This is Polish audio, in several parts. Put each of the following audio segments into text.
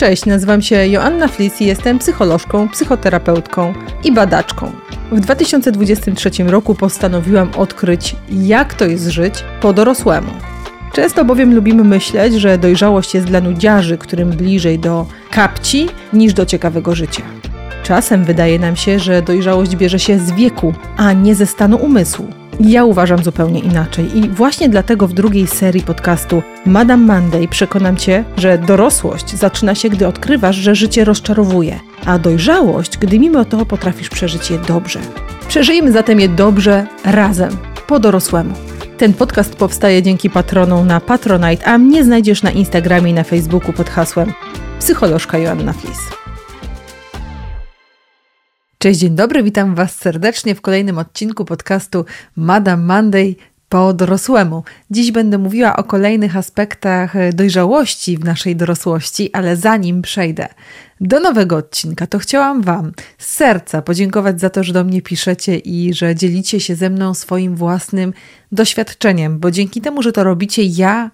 Cześć, nazywam się Joanna Flis i jestem psycholożką, psychoterapeutką i badaczką. W 2023 roku postanowiłam odkryć, jak to jest żyć po dorosłemu. Często bowiem lubimy myśleć, że dojrzałość jest dla nudziarzy, którym bliżej do kapci niż do ciekawego życia. Czasem wydaje nam się, że dojrzałość bierze się z wieku, a nie ze stanu umysłu. Ja uważam zupełnie inaczej i właśnie dlatego w drugiej serii podcastu Madame Monday przekonam Cię, że dorosłość zaczyna się, gdy odkrywasz, że życie rozczarowuje, a dojrzałość, gdy mimo to potrafisz przeżyć je dobrze. Przeżyjmy zatem je dobrze razem, po dorosłemu. Ten podcast powstaje dzięki patronom na Patronite, a mnie znajdziesz na Instagramie i na Facebooku pod hasłem psycholożka Joanna Flis. Cześć, dzień dobry, witam Was serdecznie w kolejnym odcinku podcastu Madame Monday po dorosłemu. Dziś będę mówiła o kolejnych aspektach dojrzałości w naszej dorosłości, ale zanim przejdę do nowego odcinka, to chciałam Wam z serca podziękować za to, że do mnie piszecie i że dzielicie się ze mną swoim własnym doświadczeniem, bo dzięki temu, że to robicie, ja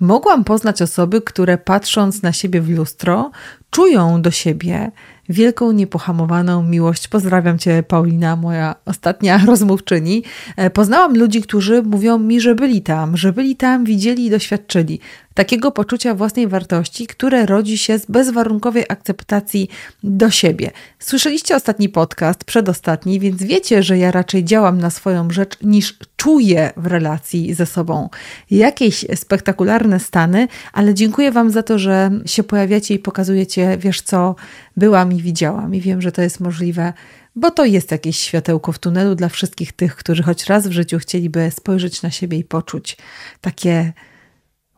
mogłam poznać osoby, które patrząc na siebie w lustro, czują do siebie wielką, niepohamowaną miłość. Pozdrawiam Cię, Paulina, moja ostatnia rozmówczyni. E, poznałam ludzi, którzy mówią mi, że byli tam, że byli tam, widzieli i doświadczyli takiego poczucia własnej wartości, które rodzi się z bezwarunkowej akceptacji do siebie. Słyszeliście ostatni podcast, przedostatni, więc wiecie, że ja raczej działam na swoją rzecz niż czuję w relacji ze sobą jakieś spektakularne stany, ale dziękuję Wam za to, że się pojawiacie i pokazujecie, wiesz co, byłam i widziałam i wiem, że to jest możliwe bo to jest jakieś światełko w tunelu dla wszystkich tych, którzy choć raz w życiu chcieliby spojrzeć na siebie i poczuć takie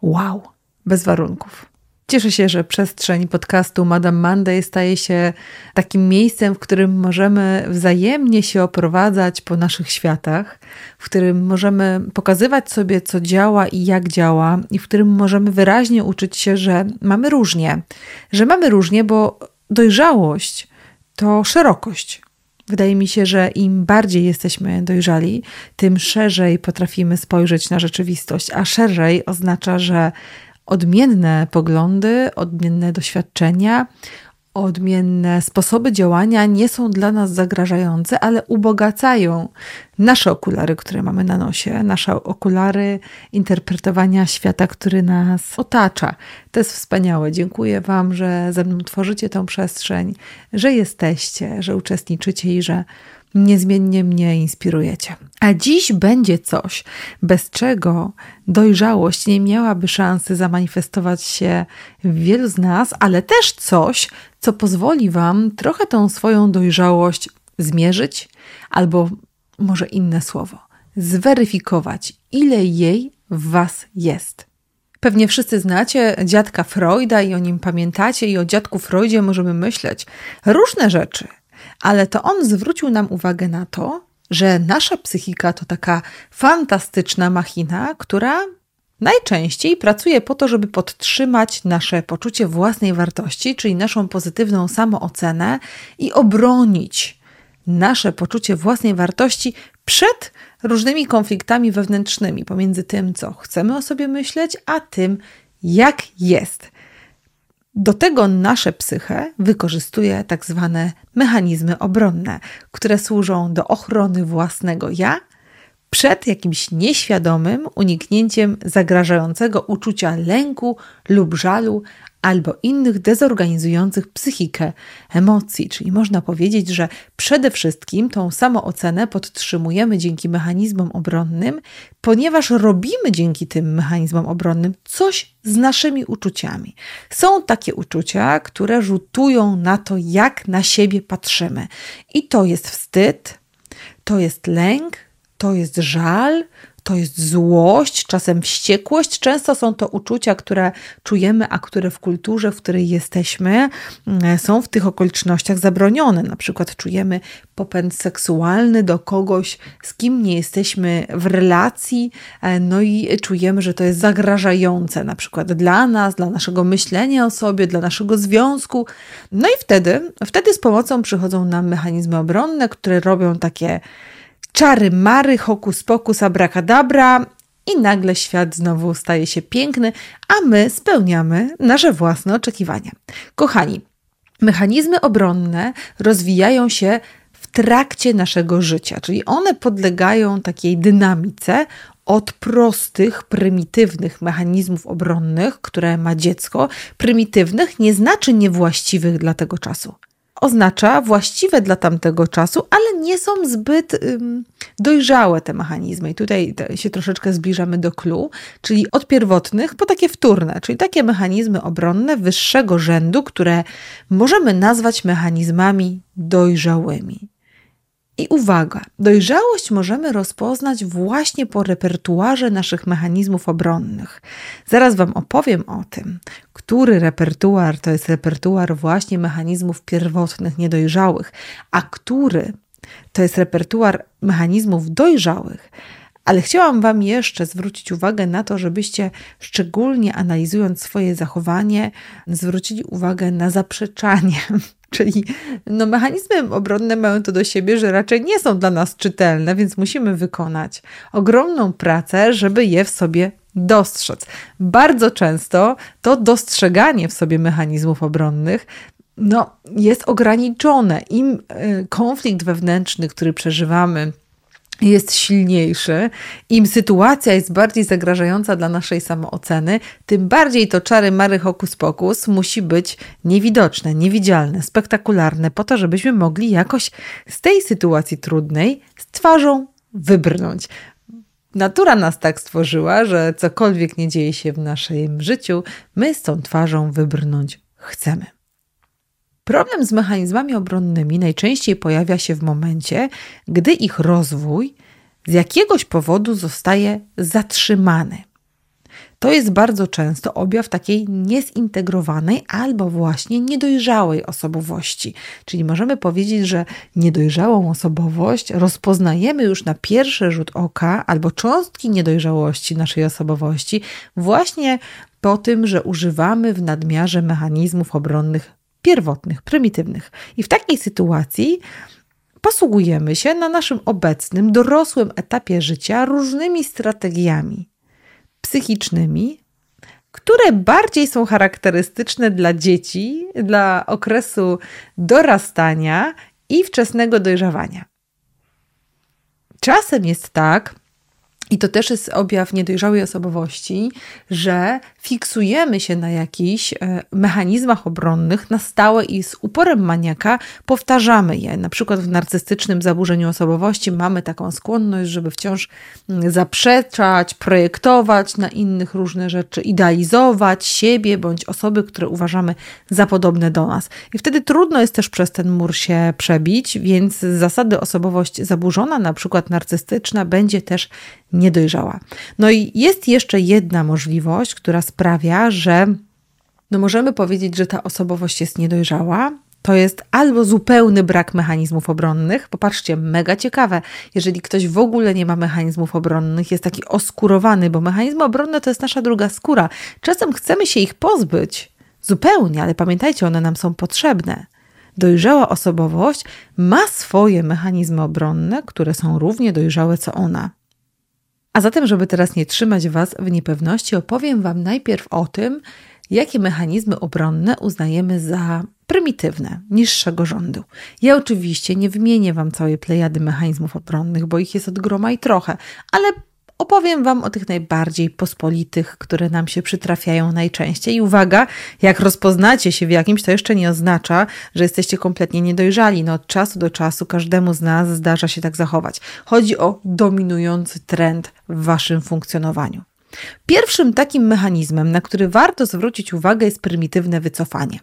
wow, bez warunków. Cieszę się, że przestrzeń podcastu Madame Monday staje się takim miejscem, w którym możemy wzajemnie się oprowadzać po naszych światach, w którym możemy pokazywać sobie, co działa i jak działa, i w którym możemy wyraźnie uczyć się, że mamy różnie. Że mamy różnie, bo dojrzałość to szerokość. Wydaje mi się, że im bardziej jesteśmy dojrzali, tym szerzej potrafimy spojrzeć na rzeczywistość, a szerzej oznacza, że odmienne poglądy, odmienne doświadczenia, odmienne sposoby działania nie są dla nas zagrażające, ale ubogacają nasze okulary, które mamy na nosie, nasze okulary interpretowania świata, który nas otacza. To jest wspaniałe. Dziękuję Wam, że ze mną tworzycie tę przestrzeń, że jesteście, że uczestniczycie i że niezmiennie mnie inspirujecie. A dziś będzie coś, bez czego dojrzałość nie miałaby szansy zamanifestować się w wielu z nas, ale też coś, co pozwoli Wam trochę tą swoją dojrzałość zmierzyć, albo może inne słowo, zweryfikować, ile jej w Was jest. Pewnie wszyscy znacie dziadka Freuda i o nim pamiętacie, i o dziadku Freudzie możemy myśleć różne rzeczy ale to on zwrócił nam uwagę na to, że nasza psychika to taka fantastyczna machina, która najczęściej pracuje po to, żeby podtrzymać nasze poczucie własnej wartości, czyli naszą pozytywną samoocenę i obronić nasze poczucie własnej wartości przed różnymi konfliktami wewnętrznymi pomiędzy tym, co chcemy o sobie myśleć, a tym, jak jest. Do tego nasze psyche wykorzystuje tak zwane mechanizmy obronne, które służą do ochrony własnego ja przed jakimś nieświadomym uniknięciem zagrażającego uczucia lęku lub żalu albo innych dezorganizujących psychikę emocji. Czyli można powiedzieć, że przede wszystkim tą samoocenę podtrzymujemy dzięki mechanizmom obronnym, ponieważ robimy dzięki tym mechanizmom obronnym coś z naszymi uczuciami. Są takie uczucia, które rzutują na to, jak na siebie patrzymy. I to jest wstyd, to jest lęk, to jest żal, to jest złość, czasem wściekłość. Często są to uczucia, które czujemy, a które w kulturze, w której jesteśmy, mm, są w tych okolicznościach zabronione. Na przykład czujemy popęd seksualny do kogoś, z kim nie jesteśmy w relacji, e, no i czujemy, że to jest zagrażające, na przykład dla nas, dla naszego myślenia o sobie, dla naszego związku. No i wtedy, wtedy z pomocą przychodzą nam mechanizmy obronne, które robią takie czary mary, hokus pokus, abracadabra i nagle świat znowu staje się piękny, a my spełniamy nasze własne oczekiwania. Kochani, mechanizmy obronne rozwijają się w trakcie naszego życia, czyli one podlegają takiej dynamice od prostych, prymitywnych mechanizmów obronnych, które ma dziecko. Prymitywnych nie znaczy niewłaściwych dla tego czasu oznacza właściwe dla tamtego czasu, ale nie są zbyt ym, dojrzałe te mechanizmy. I tutaj się troszeczkę zbliżamy do clue, czyli od pierwotnych po takie wtórne, czyli takie mechanizmy obronne wyższego rzędu, które możemy nazwać mechanizmami dojrzałymi. I uwaga, dojrzałość możemy rozpoznać właśnie po repertuarze naszych mechanizmów obronnych. Zaraz Wam opowiem o tym, który repertuar to jest repertuar właśnie mechanizmów pierwotnych, niedojrzałych, a który to jest repertuar mechanizmów dojrzałych. Ale chciałam Wam jeszcze zwrócić uwagę na to, żebyście szczególnie analizując swoje zachowanie, zwrócili uwagę na zaprzeczanie Czyli no, mechanizmy obronne mają to do siebie, że raczej nie są dla nas czytelne, więc musimy wykonać ogromną pracę, żeby je w sobie dostrzec. Bardzo często to dostrzeganie w sobie mechanizmów obronnych no, jest ograniczone. Im y, konflikt wewnętrzny, który przeżywamy, jest silniejszy, im sytuacja jest bardziej zagrażająca dla naszej samooceny, tym bardziej to czary mary hokus pokus musi być niewidoczne, niewidzialne, spektakularne, po to, żebyśmy mogli jakoś z tej sytuacji trudnej z twarzą wybrnąć. Natura nas tak stworzyła, że cokolwiek nie dzieje się w naszym życiu, my z tą twarzą wybrnąć chcemy. Problem z mechanizmami obronnymi najczęściej pojawia się w momencie, gdy ich rozwój z jakiegoś powodu zostaje zatrzymany. To jest bardzo często objaw takiej niezintegrowanej albo właśnie niedojrzałej osobowości. Czyli możemy powiedzieć, że niedojrzałą osobowość rozpoznajemy już na pierwszy rzut oka albo cząstki niedojrzałości naszej osobowości właśnie po tym, że używamy w nadmiarze mechanizmów obronnych pierwotnych, prymitywnych. I w takiej sytuacji posługujemy się na naszym obecnym, dorosłym etapie życia różnymi strategiami psychicznymi, które bardziej są charakterystyczne dla dzieci, dla okresu dorastania i wczesnego dojrzewania. Czasem jest tak, i to też jest objaw niedojrzałej osobowości, że fiksujemy się na jakichś e, mechanizmach obronnych na stałe i z uporem maniaka powtarzamy je. Na przykład w narcystycznym zaburzeniu osobowości mamy taką skłonność, żeby wciąż mm, zaprzeczać, projektować na innych różne rzeczy, idealizować siebie bądź osoby, które uważamy za podobne do nas. I wtedy trudno jest też przez ten mur się przebić, więc z zasady osobowość zaburzona, na przykład narcystyczna, będzie też niedojrzała. No i jest jeszcze jedna możliwość, która sprawia, że no możemy powiedzieć, że ta osobowość jest niedojrzała. To jest albo zupełny brak mechanizmów obronnych. Popatrzcie, mega ciekawe. Jeżeli ktoś w ogóle nie ma mechanizmów obronnych, jest taki oskurowany, bo mechanizmy obronne to jest nasza druga skóra. Czasem chcemy się ich pozbyć zupełnie, ale pamiętajcie, one nam są potrzebne. Dojrzała osobowość ma swoje mechanizmy obronne, które są równie dojrzałe co ona. A zatem, żeby teraz nie trzymać Was w niepewności, opowiem Wam najpierw o tym, jakie mechanizmy obronne uznajemy za prymitywne, niższego rzędu. Ja oczywiście nie wymienię Wam całej plejady mechanizmów obronnych, bo ich jest od groma i trochę, ale opowiem Wam o tych najbardziej pospolitych, które nam się przytrafiają najczęściej. I uwaga, jak rozpoznacie się w jakimś, to jeszcze nie oznacza, że jesteście kompletnie niedojrzali. No, od czasu do czasu każdemu z nas zdarza się tak zachować. Chodzi o dominujący trend w Waszym funkcjonowaniu. Pierwszym takim mechanizmem, na który warto zwrócić uwagę, jest prymitywne wycofanie.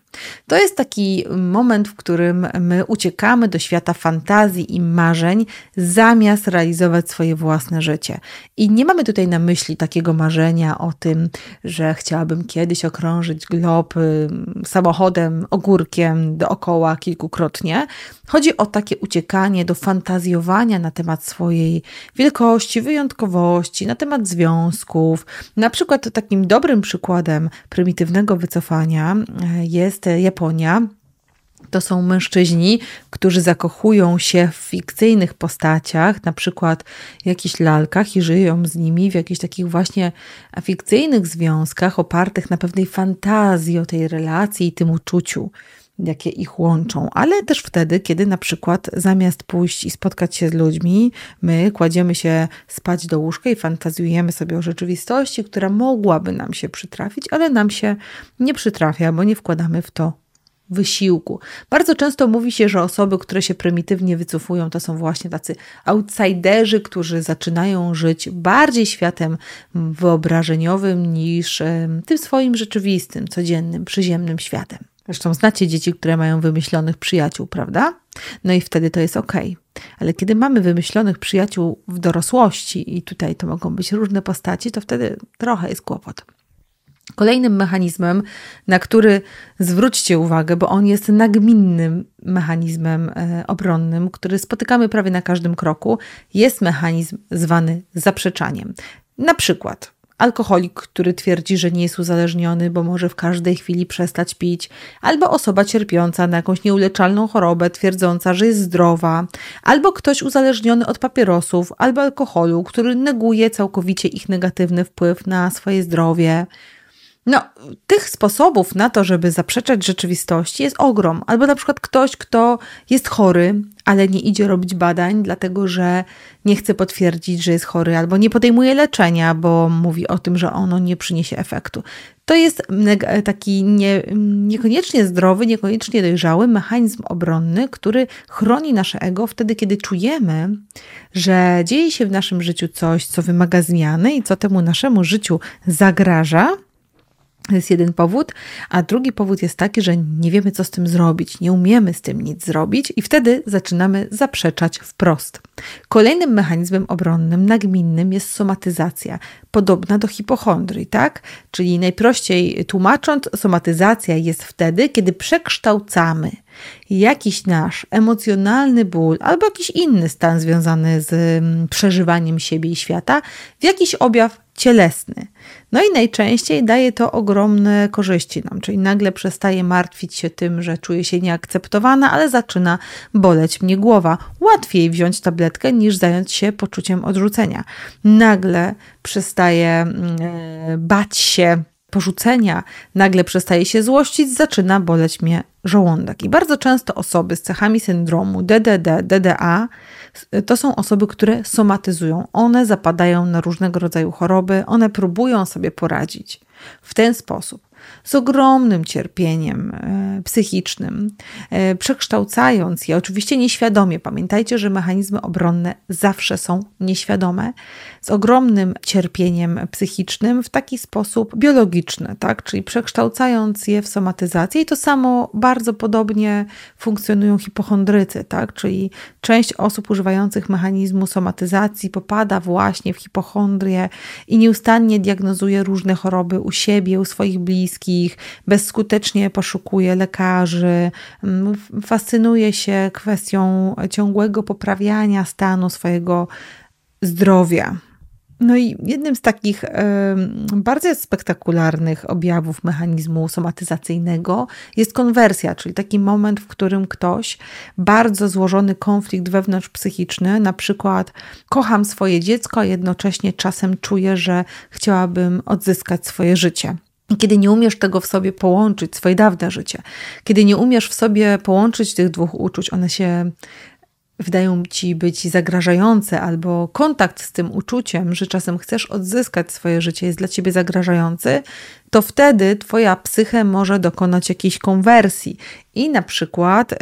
To jest taki moment, w którym my uciekamy do świata fantazji i marzeń, zamiast realizować swoje własne życie. I nie mamy tutaj na myśli takiego marzenia o tym, że chciałabym kiedyś okrążyć glob samochodem, ogórkiem dookoła kilkukrotnie. Chodzi o takie uciekanie do fantazjowania na temat swojej wielkości, wyjątkowości, na temat związków na przykład takim dobrym przykładem prymitywnego wycofania e, jest Japonia. To są mężczyźni, którzy zakochują się w fikcyjnych postaciach, na przykład jakichś lalkach i żyją z nimi w jakichś takich właśnie fikcyjnych związkach opartych na pewnej fantazji o tej relacji i tym uczuciu, jakie ich łączą, ale też wtedy, kiedy na przykład zamiast pójść i spotkać się z ludźmi, my kładziemy się spać do łóżka i fantazjujemy sobie o rzeczywistości, która mogłaby nam się przytrafić, ale nam się nie przytrafia, bo nie wkładamy w to wysiłku. Bardzo często mówi się, że osoby, które się prymitywnie wycofują, to są właśnie tacy outsiderzy, którzy zaczynają żyć bardziej światem wyobrażeniowym niż tym swoim rzeczywistym, codziennym, przyziemnym światem. Zresztą znacie dzieci, które mają wymyślonych przyjaciół, prawda? No i wtedy to jest ok. Ale kiedy mamy wymyślonych przyjaciół w dorosłości, i tutaj to mogą być różne postaci, to wtedy trochę jest kłopot. Kolejnym mechanizmem, na który zwróćcie uwagę, bo on jest nagminnym mechanizmem e, obronnym, który spotykamy prawie na każdym kroku, jest mechanizm zwany zaprzeczaniem. Na przykład alkoholik, który twierdzi, że nie jest uzależniony, bo może w każdej chwili przestać pić, albo osoba cierpiąca na jakąś nieuleczalną chorobę, twierdząca, że jest zdrowa, albo ktoś uzależniony od papierosów albo alkoholu, który neguje całkowicie ich negatywny wpływ na swoje zdrowie. No, tych sposobów na to, żeby zaprzeczać rzeczywistości jest ogrom. Albo na przykład ktoś, kto jest chory, ale nie idzie robić badań, dlatego że nie chce potwierdzić, że jest chory, albo nie podejmuje leczenia, bo mówi o tym, że ono nie przyniesie efektu. To jest taki nie, niekoniecznie zdrowy, niekoniecznie dojrzały mechanizm obronny, który chroni nasze ego wtedy, kiedy czujemy, że dzieje się w naszym życiu coś, co wymaga zmiany i co temu naszemu życiu zagraża to jest jeden powód, a drugi powód jest taki, że nie wiemy, co z tym zrobić, nie umiemy z tym nic zrobić, i wtedy zaczynamy zaprzeczać wprost. Kolejnym mechanizmem obronnym, nagminnym jest somatyzacja, podobna do hipochondrii, tak? Czyli najprościej tłumacząc, somatyzacja jest wtedy, kiedy przekształcamy jakiś nasz emocjonalny ból albo jakiś inny stan związany z mm, przeżywaniem siebie i świata w jakiś objaw cielesny. No i najczęściej daje to ogromne korzyści nam, czyli nagle przestaje martwić się tym, że czuję się nieakceptowana, ale zaczyna boleć mnie głowa. Łatwiej wziąć tabletkę niż zająć się poczuciem odrzucenia. Nagle przestaje mm, e, bać się porzucenia, nagle przestaje się złościć, zaczyna boleć mnie żołądek. I bardzo często osoby z cechami syndromu DDD, DDA to są osoby, które somatyzują. One zapadają na różnego rodzaju choroby, one próbują sobie poradzić. W ten sposób z ogromnym cierpieniem e, psychicznym, e, przekształcając je, oczywiście nieświadomie. Pamiętajcie, że mechanizmy obronne zawsze są nieświadome, z ogromnym cierpieniem psychicznym w taki sposób biologiczny, tak? czyli przekształcając je w somatyzację. I to samo bardzo podobnie funkcjonują hipochondrycy, tak? czyli część osób używających mechanizmu somatyzacji popada właśnie w hipochondrię i nieustannie diagnozuje różne choroby u siebie, u swoich bliskich bliskich, bezskutecznie poszukuje lekarzy, fascynuje się kwestią ciągłego poprawiania stanu swojego zdrowia. No i jednym z takich bardzo spektakularnych objawów mechanizmu somatyzacyjnego jest konwersja, czyli taki moment, w którym ktoś bardzo złożony konflikt wewnątrzpsychiczny, na przykład kocham swoje dziecko, a jednocześnie czasem czuję, że chciałabym odzyskać swoje życie. Kiedy nie umiesz tego w sobie połączyć, swoje dawne życie, kiedy nie umiesz w sobie połączyć tych dwóch uczuć, one się wydają ci być zagrażające, albo kontakt z tym uczuciem, że czasem chcesz odzyskać swoje życie, jest dla ciebie zagrażający, to wtedy twoja psyche może dokonać jakiejś konwersji i na przykład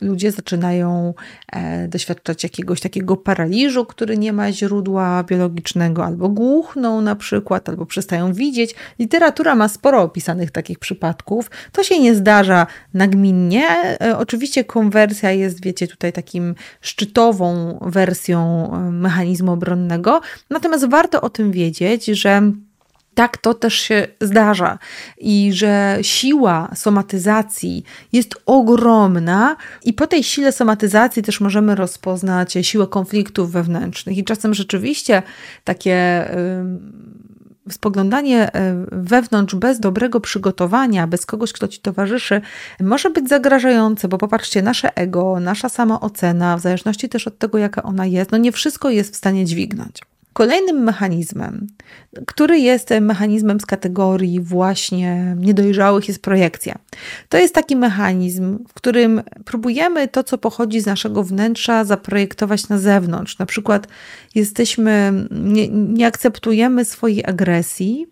ludzie zaczynają e, doświadczać jakiegoś takiego paraliżu, który nie ma źródła biologicznego, albo głuchną na przykład, albo przestają widzieć. Literatura ma sporo opisanych takich przypadków. To się nie zdarza nagminnie. E, oczywiście konwersja jest, wiecie, tutaj takim szczytową wersją e, mechanizmu obronnego. Natomiast warto o tym wiedzieć, że tak to też się zdarza i że siła somatyzacji jest ogromna, i po tej sile somatyzacji też możemy rozpoznać siłę konfliktów wewnętrznych. I czasem rzeczywiście takie spoglądanie e, wewnątrz bez dobrego przygotowania, bez kogoś, kto ci towarzyszy, może być zagrażające, bo popatrzcie, nasze ego, nasza samoocena, w zależności też od tego, jaka ona jest, no nie wszystko jest w stanie dźwignąć. Kolejnym mechanizmem, który jest mechanizmem z kategorii właśnie niedojrzałych, jest projekcja. To jest taki mechanizm, w którym próbujemy to, co pochodzi z naszego wnętrza, zaprojektować na zewnątrz. Na przykład jesteśmy, nie, nie akceptujemy swojej agresji,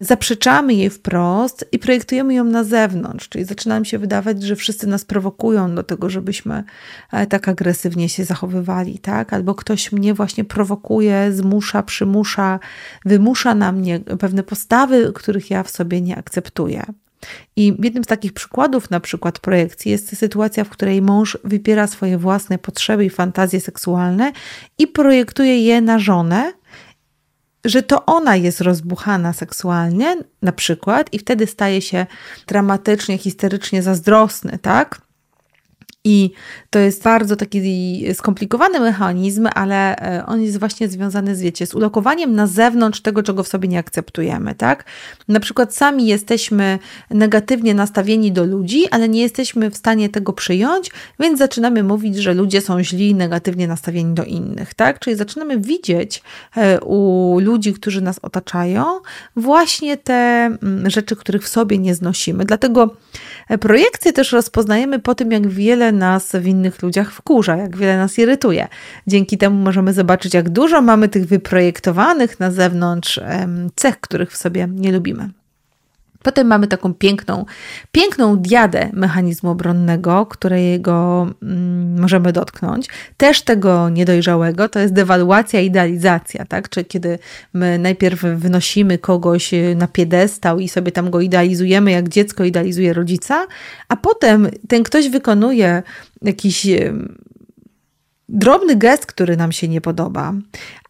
zaprzeczamy jej wprost i projektujemy ją na zewnątrz. Czyli zaczyna nam się wydawać, że wszyscy nas prowokują do tego, żebyśmy e, tak agresywnie się zachowywali, tak? Albo ktoś mnie właśnie prowokuje, zmusza, przymusza, wymusza na mnie pewne postawy, których ja w sobie nie akceptuję. I jednym z takich przykładów, na przykład projekcji, jest sytuacja, w której mąż wypiera swoje własne potrzeby i fantazje seksualne i projektuje je na żonę, że to ona jest rozbuchana seksualnie, na przykład, i wtedy staje się dramatycznie, histerycznie zazdrosny, tak? I to jest bardzo taki skomplikowany mechanizm, ale e, on jest właśnie związany z, wiecie, z ulokowaniem na zewnątrz tego, czego w sobie nie akceptujemy, tak? Na przykład sami jesteśmy negatywnie nastawieni do ludzi, ale nie jesteśmy w stanie tego przyjąć, więc zaczynamy mówić, że ludzie są źli, negatywnie nastawieni do innych, tak? Czyli zaczynamy widzieć e, u ludzi, którzy nas otaczają, właśnie te mm, rzeczy, których w sobie nie znosimy. Dlatego projekcje też rozpoznajemy po tym, jak wiele nas w innych ludziach wkurza, jak wiele nas irytuje. Dzięki temu możemy zobaczyć, jak dużo mamy tych wyprojektowanych na zewnątrz cech, których w sobie nie lubimy. Potem mamy taką piękną, piękną diadę mechanizmu obronnego, którego mm, możemy dotknąć. Też tego niedojrzałego to jest dewaluacja, idealizacja, tak? Czyli kiedy my najpierw wynosimy kogoś na piedestał i sobie tam go idealizujemy, jak dziecko idealizuje rodzica, a potem ten ktoś wykonuje jakiś drobny gest, który nam się nie podoba,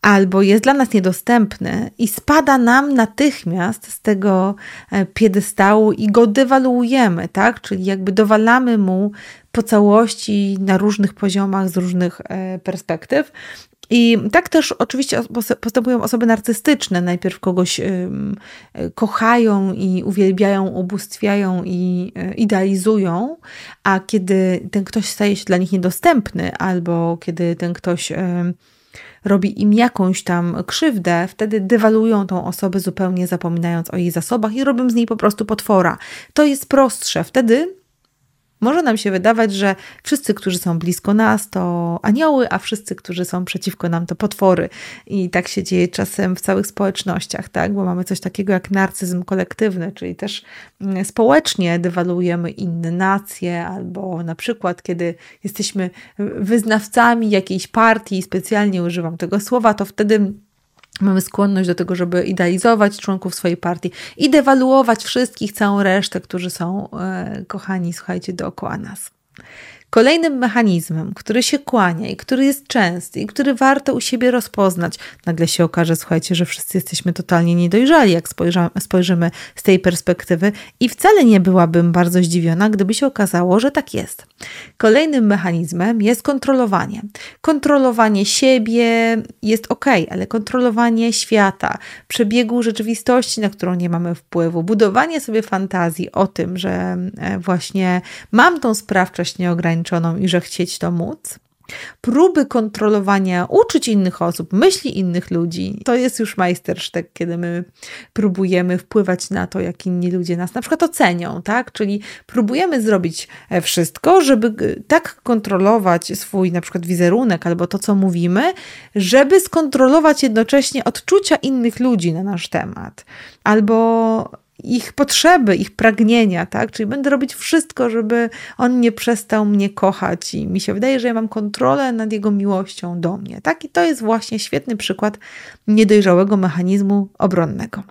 albo jest dla nas niedostępny i spada nam natychmiast z tego e, piedestału i go dewaluujemy, tak? Czyli jakby dowalamy mu po całości na różnych poziomach, z różnych e, perspektyw. I tak też oczywiście postępują osoby narcystyczne. Najpierw kogoś kochają i uwielbiają, ubóstwiają i e, idealizują, a kiedy ten ktoś staje się dla nich niedostępny, albo kiedy ten ktoś robi im jakąś tam krzywdę, wtedy dewaluują tą osobę zupełnie zapominając o jej zasobach i robią z niej po prostu potwora. To jest prostsze. Wtedy może nam się wydawać, że wszyscy, którzy są blisko nas, to anioły, a wszyscy, którzy są przeciwko nam, to potwory. I tak się dzieje czasem w całych społecznościach, tak? Bo mamy coś takiego jak narcyzm kolektywny, czyli też mm, społecznie dewaluujemy inne nacje, albo na przykład, kiedy jesteśmy wyznawcami jakiejś partii, specjalnie używam tego słowa, to wtedy Mamy skłonność do tego, żeby idealizować członków swojej partii i dewaluować wszystkich, całą resztę, którzy są e, kochani, słuchajcie, dookoła nas. Kolejnym mechanizmem, który się kłania i który jest częsty i który warto u siebie rozpoznać, nagle się okaże, słuchajcie, że wszyscy jesteśmy totalnie niedojrzali, jak spojrzymy z tej perspektywy, i wcale nie byłabym bardzo zdziwiona, gdyby się okazało, że tak jest. Kolejnym mechanizmem jest kontrolowanie. Kontrolowanie siebie jest ok, ale kontrolowanie świata, przebiegu rzeczywistości, na którą nie mamy wpływu, budowanie sobie fantazji o tym, że e, właśnie mam tą sprawczość nieograniczoną, i że chcieć to móc. Próby kontrolowania uczuć innych osób, myśli innych ludzi, to jest już majstersztek, kiedy my próbujemy wpływać na to, jak inni ludzie nas na przykład ocenią, tak? Czyli próbujemy zrobić e, wszystko, żeby tak kontrolować swój na przykład wizerunek albo to, co mówimy, żeby skontrolować jednocześnie odczucia innych ludzi na nasz temat. Albo ich potrzeby, ich pragnienia, tak? Czyli będę robić wszystko, żeby on nie przestał mnie kochać i mi się wydaje, że ja mam kontrolę nad jego miłością do mnie, tak? I to jest właśnie świetny przykład niedojrzałego mechanizmu obronnego.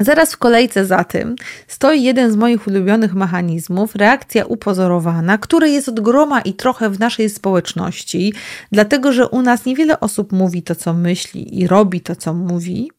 Zaraz w kolejce za tym stoi jeden z moich ulubionych mechanizmów, reakcja upozorowana, który jest od groma i trochę w naszej społeczności, dlatego że u nas niewiele osób mówi to, co myśli i robi to, co mówi.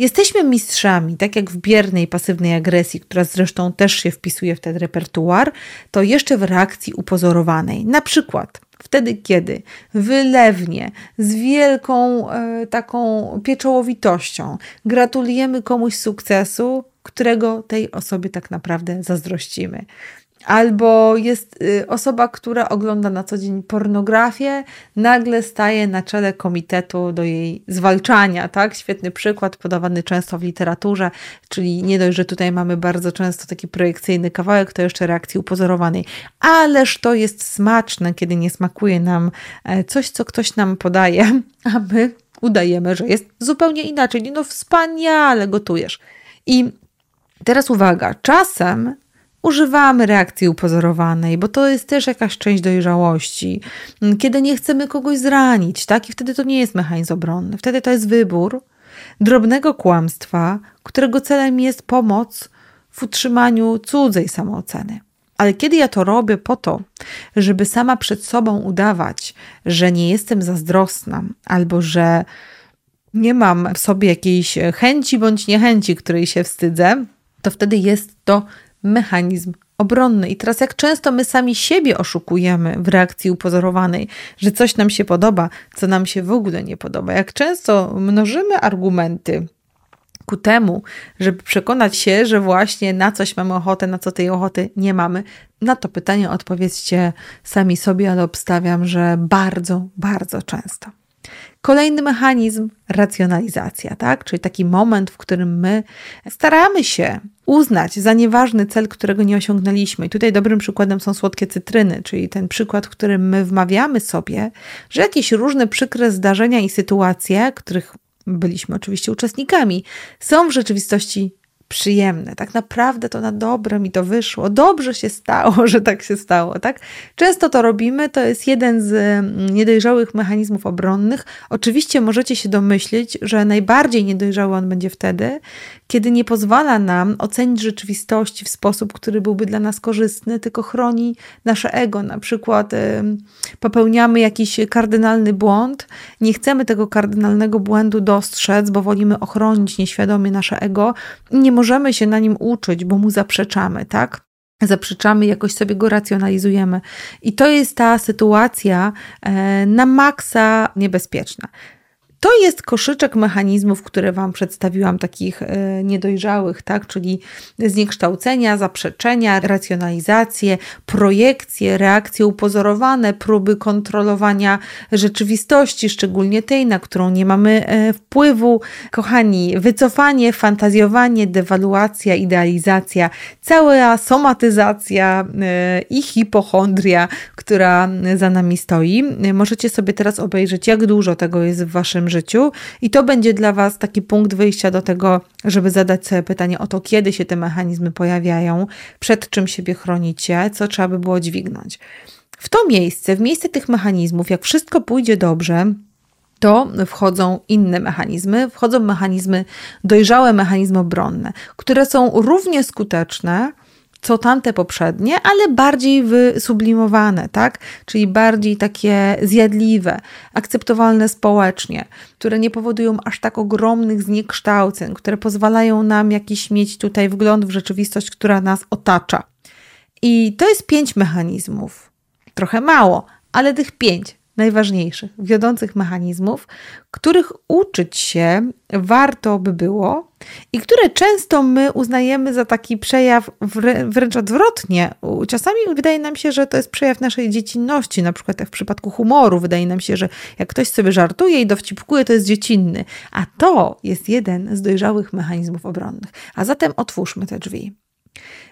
Jesteśmy mistrzami, tak jak w biernej, pasywnej agresji, która zresztą też się wpisuje w ten repertuar, to jeszcze w reakcji upozorowanej. Na przykład Wtedy, kiedy wylewnie, z wielką e, taką pieczołowitością gratulujemy komuś sukcesu, którego tej osobie tak naprawdę zazdrościmy. Albo jest y, osoba, która ogląda na co dzień pornografię, nagle staje na czele komitetu do jej zwalczania, tak? Świetny przykład podawany często w literaturze, czyli nie dość, że tutaj mamy bardzo często taki projekcyjny kawałek, to jeszcze reakcji upozorowanej. Ależ to jest smaczne, kiedy nie smakuje nam e, coś, co ktoś nam podaje, a my udajemy, że jest zupełnie inaczej. No wspaniale gotujesz. I teraz uwaga, czasem używamy reakcji upozorowanej, bo to jest też jakaś część dojrzałości. Kiedy nie chcemy kogoś zranić, tak? I wtedy to nie jest mechanizm obronny. Wtedy to jest wybór drobnego kłamstwa, którego celem jest pomoc w utrzymaniu cudzej samooceny. Ale kiedy ja to robię po to, żeby sama przed sobą udawać, że nie jestem zazdrosna albo że nie mam w sobie jakiejś chęci bądź niechęci, której się wstydzę, to wtedy jest to mechanizm obronny. I teraz, jak często my sami siebie oszukujemy w reakcji upozorowanej, że coś nam się podoba, co nam się w ogóle nie podoba, jak często mnożymy argumenty ku temu, żeby przekonać się, że właśnie na coś mamy ochotę, na co tej ochoty nie mamy. Na to pytanie odpowiedzcie sami sobie, ale obstawiam, że bardzo, bardzo często. Kolejny mechanizm racjonalizacja, tak? Czyli taki moment, w którym my staramy się uznać za nieważny cel, którego nie osiągnęliśmy. I tutaj dobrym przykładem są słodkie cytryny, czyli ten przykład, w którym my wmawiamy sobie, że jakieś różne przykre zdarzenia i sytuacje, których byliśmy oczywiście uczestnikami, są w rzeczywistości przyjemne. Tak naprawdę to na dobre mi to wyszło. Dobrze się stało, że tak się stało, tak? Często to robimy, to jest jeden z mm, niedojrzałych mechanizmów obronnych. Oczywiście możecie się domyślić, że najbardziej niedojrzały on będzie wtedy, kiedy nie pozwala nam ocenić rzeczywistości w sposób, który byłby dla nas korzystny, tylko chroni nasze ego. Na przykład popełniamy jakiś kardynalny błąd, nie chcemy tego kardynalnego błędu dostrzec, bo wolimy ochronić nieświadomie nasze ego, nie możemy się na nim uczyć, bo mu zaprzeczamy, tak? zaprzeczamy, jakoś sobie go racjonalizujemy. I to jest ta sytuacja e, na maksa niebezpieczna. To jest koszyczek mechanizmów, które Wam przedstawiłam, takich e, niedojrzałych, tak? czyli zniekształcenia, zaprzeczenia, racjonalizacje, projekcje, reakcje upozorowane, próby kontrolowania rzeczywistości, szczególnie tej, na którą nie mamy e, wpływu. Kochani, wycofanie, fantazjowanie, dewaluacja, idealizacja, cała somatyzacja e, i hipochondria, która za nami stoi. Możecie sobie teraz obejrzeć, jak dużo tego jest w Waszym życiu i to będzie dla Was taki punkt wyjścia do tego, żeby zadać sobie pytanie o to, kiedy się te mechanizmy pojawiają, przed czym siebie chronicie, co trzeba by było dźwignąć. W to miejsce, w miejsce tych mechanizmów, jak wszystko pójdzie dobrze, to wchodzą inne mechanizmy, wchodzą mechanizmy, dojrzałe mechanizmy obronne, które są równie skuteczne, co tamte poprzednie, ale bardziej wysublimowane, tak? Czyli bardziej takie zjadliwe, akceptowalne społecznie, które nie powodują aż tak ogromnych zniekształceń, które pozwalają nam jakiś mieć tutaj wgląd w rzeczywistość, która nas otacza. I to jest pięć mechanizmów. Trochę mało, ale tych pięć najważniejszych, wiodących mechanizmów, których uczyć się warto by było i które często my uznajemy za taki przejaw wręcz odwrotnie. Czasami wydaje nam się, że to jest przejaw naszej dziecinności, na przykład jak w przypadku humoru. Wydaje nam się, że jak ktoś sobie żartuje i dowcipkuje, to jest dziecinny. A to jest jeden z dojrzałych mechanizmów obronnych. A zatem otwórzmy te drzwi.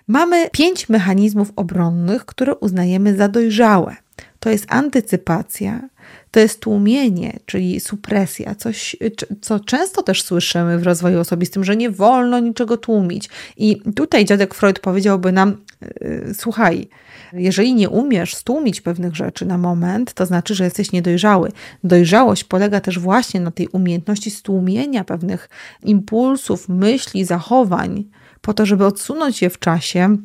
Mamy pięć mechanizmów obronnych, które uznajemy za dojrzałe to jest antycypacja, to jest tłumienie, czyli supresja, coś, co często też słyszymy w rozwoju osobistym, że nie wolno niczego tłumić. I tutaj dziadek Freud powiedziałby nam: yy, słuchaj, jeżeli nie umiesz stłumić pewnych rzeczy na moment, to znaczy, że jesteś niedojrzały. Dojrzałość polega też właśnie na tej umiejętności stłumienia pewnych impulsów, myśli, zachowań, po to, żeby odsunąć je w czasie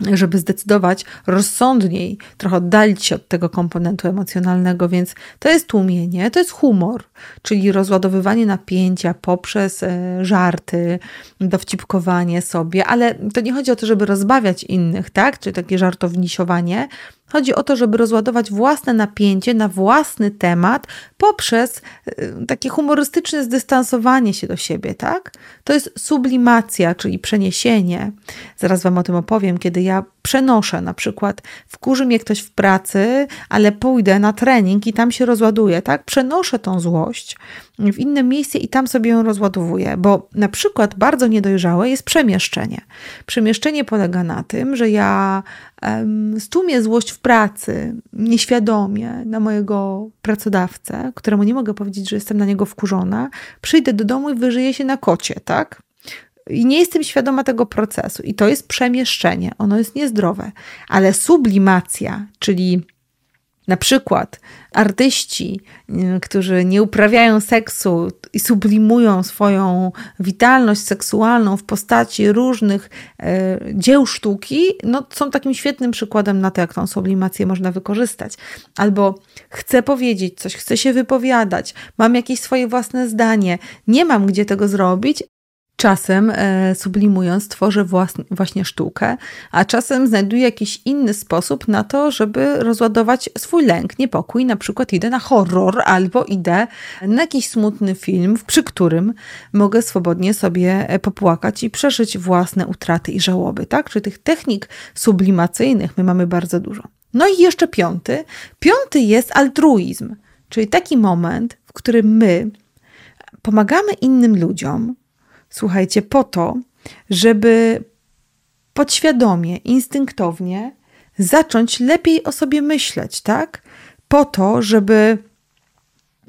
żeby zdecydować rozsądniej, trochę oddalić się od tego komponentu emocjonalnego, więc to jest tłumienie, to jest humor, czyli rozładowywanie napięcia poprzez e, żarty, dowcipkowanie sobie, ale to nie chodzi o to, żeby rozbawiać innych, tak, czy takie żartownisiowanie, Chodzi o to, żeby rozładować własne napięcie na własny temat poprzez y, takie humorystyczne zdystansowanie się do siebie, tak? To jest sublimacja, czyli przeniesienie. Zaraz Wam o tym opowiem, kiedy ja przenoszę, na przykład wkurzy mnie ktoś w pracy, ale pójdę na trening i tam się rozładuję, tak? Przenoszę tą złość w inne miejsce i tam sobie ją rozładowuję, bo na przykład bardzo niedojrzałe jest przemieszczenie. Przemieszczenie polega na tym, że ja um, stłumię złość w pracy nieświadomie na mojego pracodawcę, któremu nie mogę powiedzieć, że jestem na niego wkurzona, przyjdę do domu i wyżyję się na kocie, tak? I nie jestem świadoma tego procesu. I to jest przemieszczenie. Ono jest niezdrowe. Ale sublimacja, czyli na przykład artyści, którzy nie uprawiają seksu i sublimują swoją witalność seksualną w postaci różnych e, dzieł sztuki, no, są takim świetnym przykładem na to, jak tą sublimację można wykorzystać. Albo chcę powiedzieć coś, chcę się wypowiadać, mam jakieś swoje własne zdanie, nie mam gdzie tego zrobić, Czasem e, sublimując tworzę właśnie sztukę, a czasem znajduję jakiś inny sposób na to, żeby rozładować swój lęk, niepokój. Na przykład idę na horror albo idę na jakiś smutny film, przy którym mogę swobodnie sobie e, popłakać i przeżyć własne utraty i żałoby. Tak? Czyli tych technik sublimacyjnych my mamy bardzo dużo. No i jeszcze piąty. Piąty jest altruizm, czyli taki moment, w którym my pomagamy innym ludziom, słuchajcie, po to, żeby podświadomie, instynktownie zacząć lepiej o sobie myśleć, tak? Po to, żeby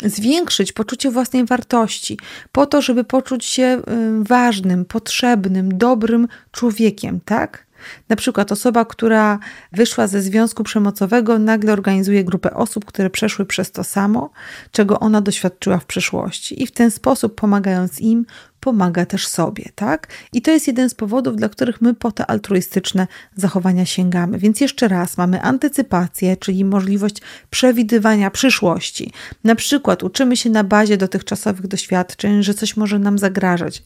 zwiększyć poczucie własnej wartości, po to, żeby poczuć się ważnym, potrzebnym, dobrym człowiekiem, tak? Na przykład osoba, która wyszła ze związku przemocowego, nagle organizuje grupę osób, które przeszły przez to samo, czego ona doświadczyła w przeszłości, i w ten sposób, pomagając im, pomaga też sobie, tak? I to jest jeden z powodów, dla których my po te altruistyczne zachowania sięgamy. Więc jeszcze raz mamy antycypację, czyli możliwość przewidywania przyszłości. Na przykład uczymy się na bazie dotychczasowych doświadczeń, że coś może nam zagrażać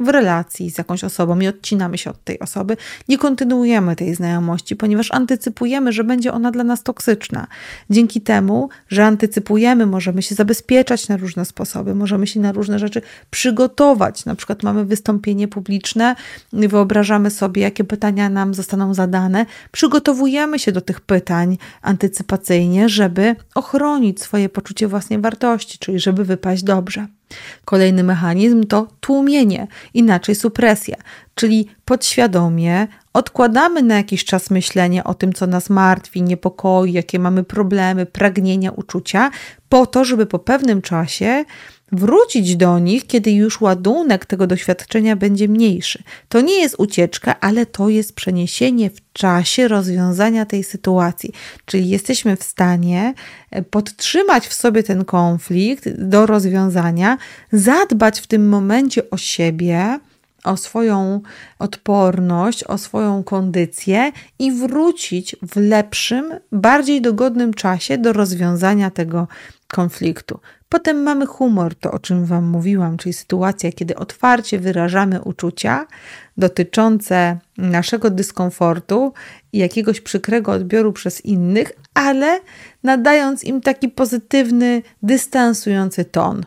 w relacji z jakąś osobą i odcinamy się od tej osoby, nie kontynuujemy tej znajomości, ponieważ antycypujemy, że będzie ona dla nas toksyczna. Dzięki temu, że antycypujemy, możemy się zabezpieczać na różne sposoby, możemy się na różne rzeczy przygotować. Na przykład mamy wystąpienie publiczne, wyobrażamy sobie, jakie pytania nam zostaną zadane, przygotowujemy się do tych pytań antycypacyjnie, żeby ochronić swoje poczucie własnej wartości, czyli żeby wypaść dobrze. Kolejny mechanizm to tłumienie, inaczej supresja, czyli podświadomie odkładamy na jakiś czas myślenie o tym, co nas martwi, niepokoi, jakie mamy problemy, pragnienia, uczucia, po to, żeby po pewnym czasie wrócić do nich, kiedy już ładunek tego doświadczenia będzie mniejszy. To nie jest ucieczka, ale to jest przeniesienie w czasie rozwiązania tej sytuacji. Czyli jesteśmy w stanie e, podtrzymać w sobie ten konflikt do rozwiązania, zadbać w tym momencie o siebie, o swoją odporność, o swoją kondycję i wrócić w lepszym, bardziej dogodnym czasie do rozwiązania tego konfliktu. Potem mamy humor, to o czym Wam mówiłam, czyli sytuacja, kiedy otwarcie wyrażamy uczucia dotyczące naszego dyskomfortu i jakiegoś przykrego odbioru przez innych, ale nadając im taki pozytywny, dystansujący ton.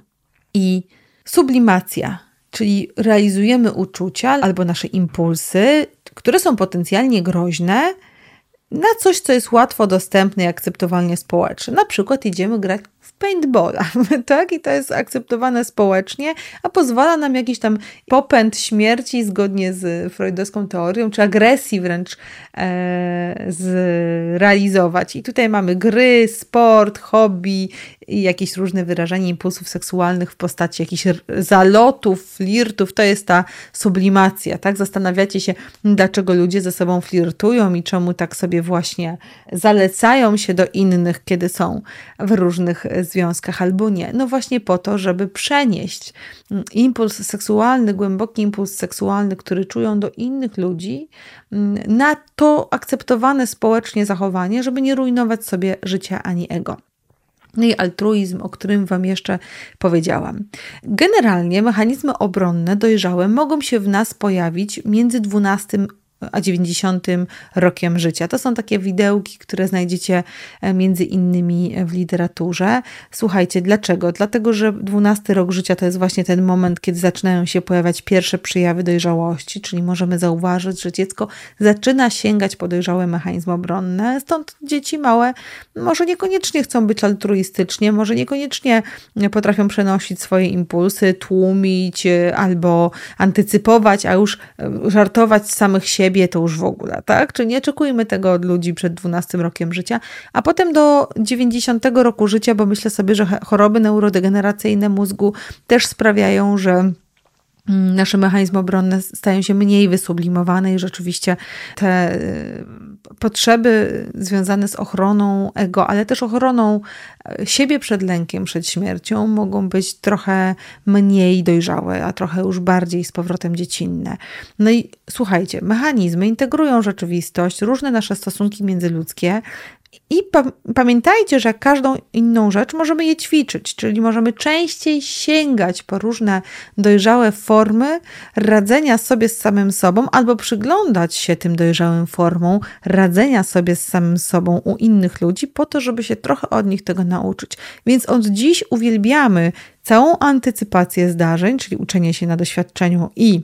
I sublimacja, czyli realizujemy uczucia albo nasze impulsy, które są potencjalnie groźne, na coś, co jest łatwo dostępne i akceptowalnie społecznie. Na przykład idziemy grać paintballa, tak? I to jest akceptowane społecznie, a pozwala nam jakiś tam popęd śmierci zgodnie z freudowską teorią, czy agresji wręcz e, zrealizować. I tutaj mamy gry, sport, hobby i jakieś różne wyrażanie impulsów seksualnych w postaci jakichś zalotów, flirtów. To jest ta sublimacja, tak? Zastanawiacie się, dlaczego ludzie ze sobą flirtują i czemu tak sobie właśnie zalecają się do innych, kiedy są w różnych związkach albo nie. No właśnie po to, żeby przenieść mm, impuls seksualny, głęboki impuls seksualny, który czują do innych ludzi, mm, na to akceptowane społecznie zachowanie, żeby nie rujnować sobie życia ani ego. No i altruizm, o którym Wam jeszcze powiedziałam. Generalnie mechanizmy obronne dojrzałe mogą się w nas pojawić między 12 a 90 rokiem życia. To są takie widełki, które znajdziecie e, między innymi w literaturze. Słuchajcie, dlaczego? Dlatego, że 12 rok życia to jest właśnie ten moment, kiedy zaczynają się pojawiać pierwsze przejawy dojrzałości, czyli możemy zauważyć, że dziecko zaczyna sięgać po dojrzałe mechanizmy obronne. Stąd dzieci małe może niekoniecznie chcą być altruistycznie, może niekoniecznie potrafią przenosić swoje impulsy, tłumić e, albo antycypować, a już e, żartować z samych siebie to już w ogóle, tak? Czy nie oczekujmy tego od ludzi przed 12 rokiem życia, a potem do 90 roku życia, bo myślę sobie, że choroby neurodegeneracyjne mózgu też sprawiają, że nasze mechanizmy obronne stają się mniej wysublimowane i rzeczywiście te y, potrzeby związane z ochroną ego, ale też ochroną e, siebie przed lękiem, przed śmiercią mogą być trochę mniej dojrzałe, a trochę już bardziej z powrotem dziecinne. No i słuchajcie, mechanizmy integrują rzeczywistość, różne nasze stosunki międzyludzkie i pa pamiętajcie, że każdą inną rzecz możemy je ćwiczyć, czyli możemy częściej sięgać po różne dojrzałe formy radzenia sobie z samym sobą, albo przyglądać się tym dojrzałym formom radzenia sobie z samym sobą u innych ludzi, po to, żeby się trochę od nich tego nauczyć. Więc od dziś uwielbiamy całą antycypację zdarzeń, czyli uczenie się na doświadczeniu i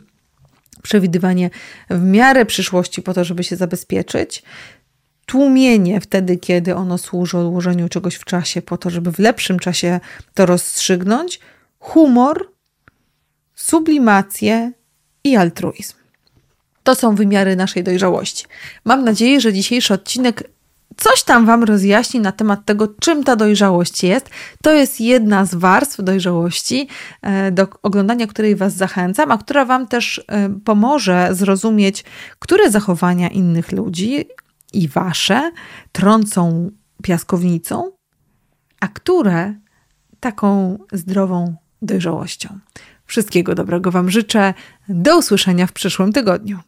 przewidywanie w miarę przyszłości po to, żeby się zabezpieczyć tłumienie wtedy, kiedy ono służy odłożeniu czegoś w czasie, po to, żeby w lepszym czasie to rozstrzygnąć, humor, sublimację i altruizm. To są wymiary naszej dojrzałości. Mam nadzieję, że dzisiejszy odcinek coś tam Wam rozjaśni na temat tego, czym ta dojrzałość jest. To jest jedna z warstw dojrzałości, e, do oglądania której Was zachęcam, a która Wam też e, pomoże zrozumieć, które zachowania innych ludzi i wasze trącą piaskownicą, a które taką zdrową dojrzałością. Wszystkiego dobrego Wam życzę. Do usłyszenia w przyszłym tygodniu.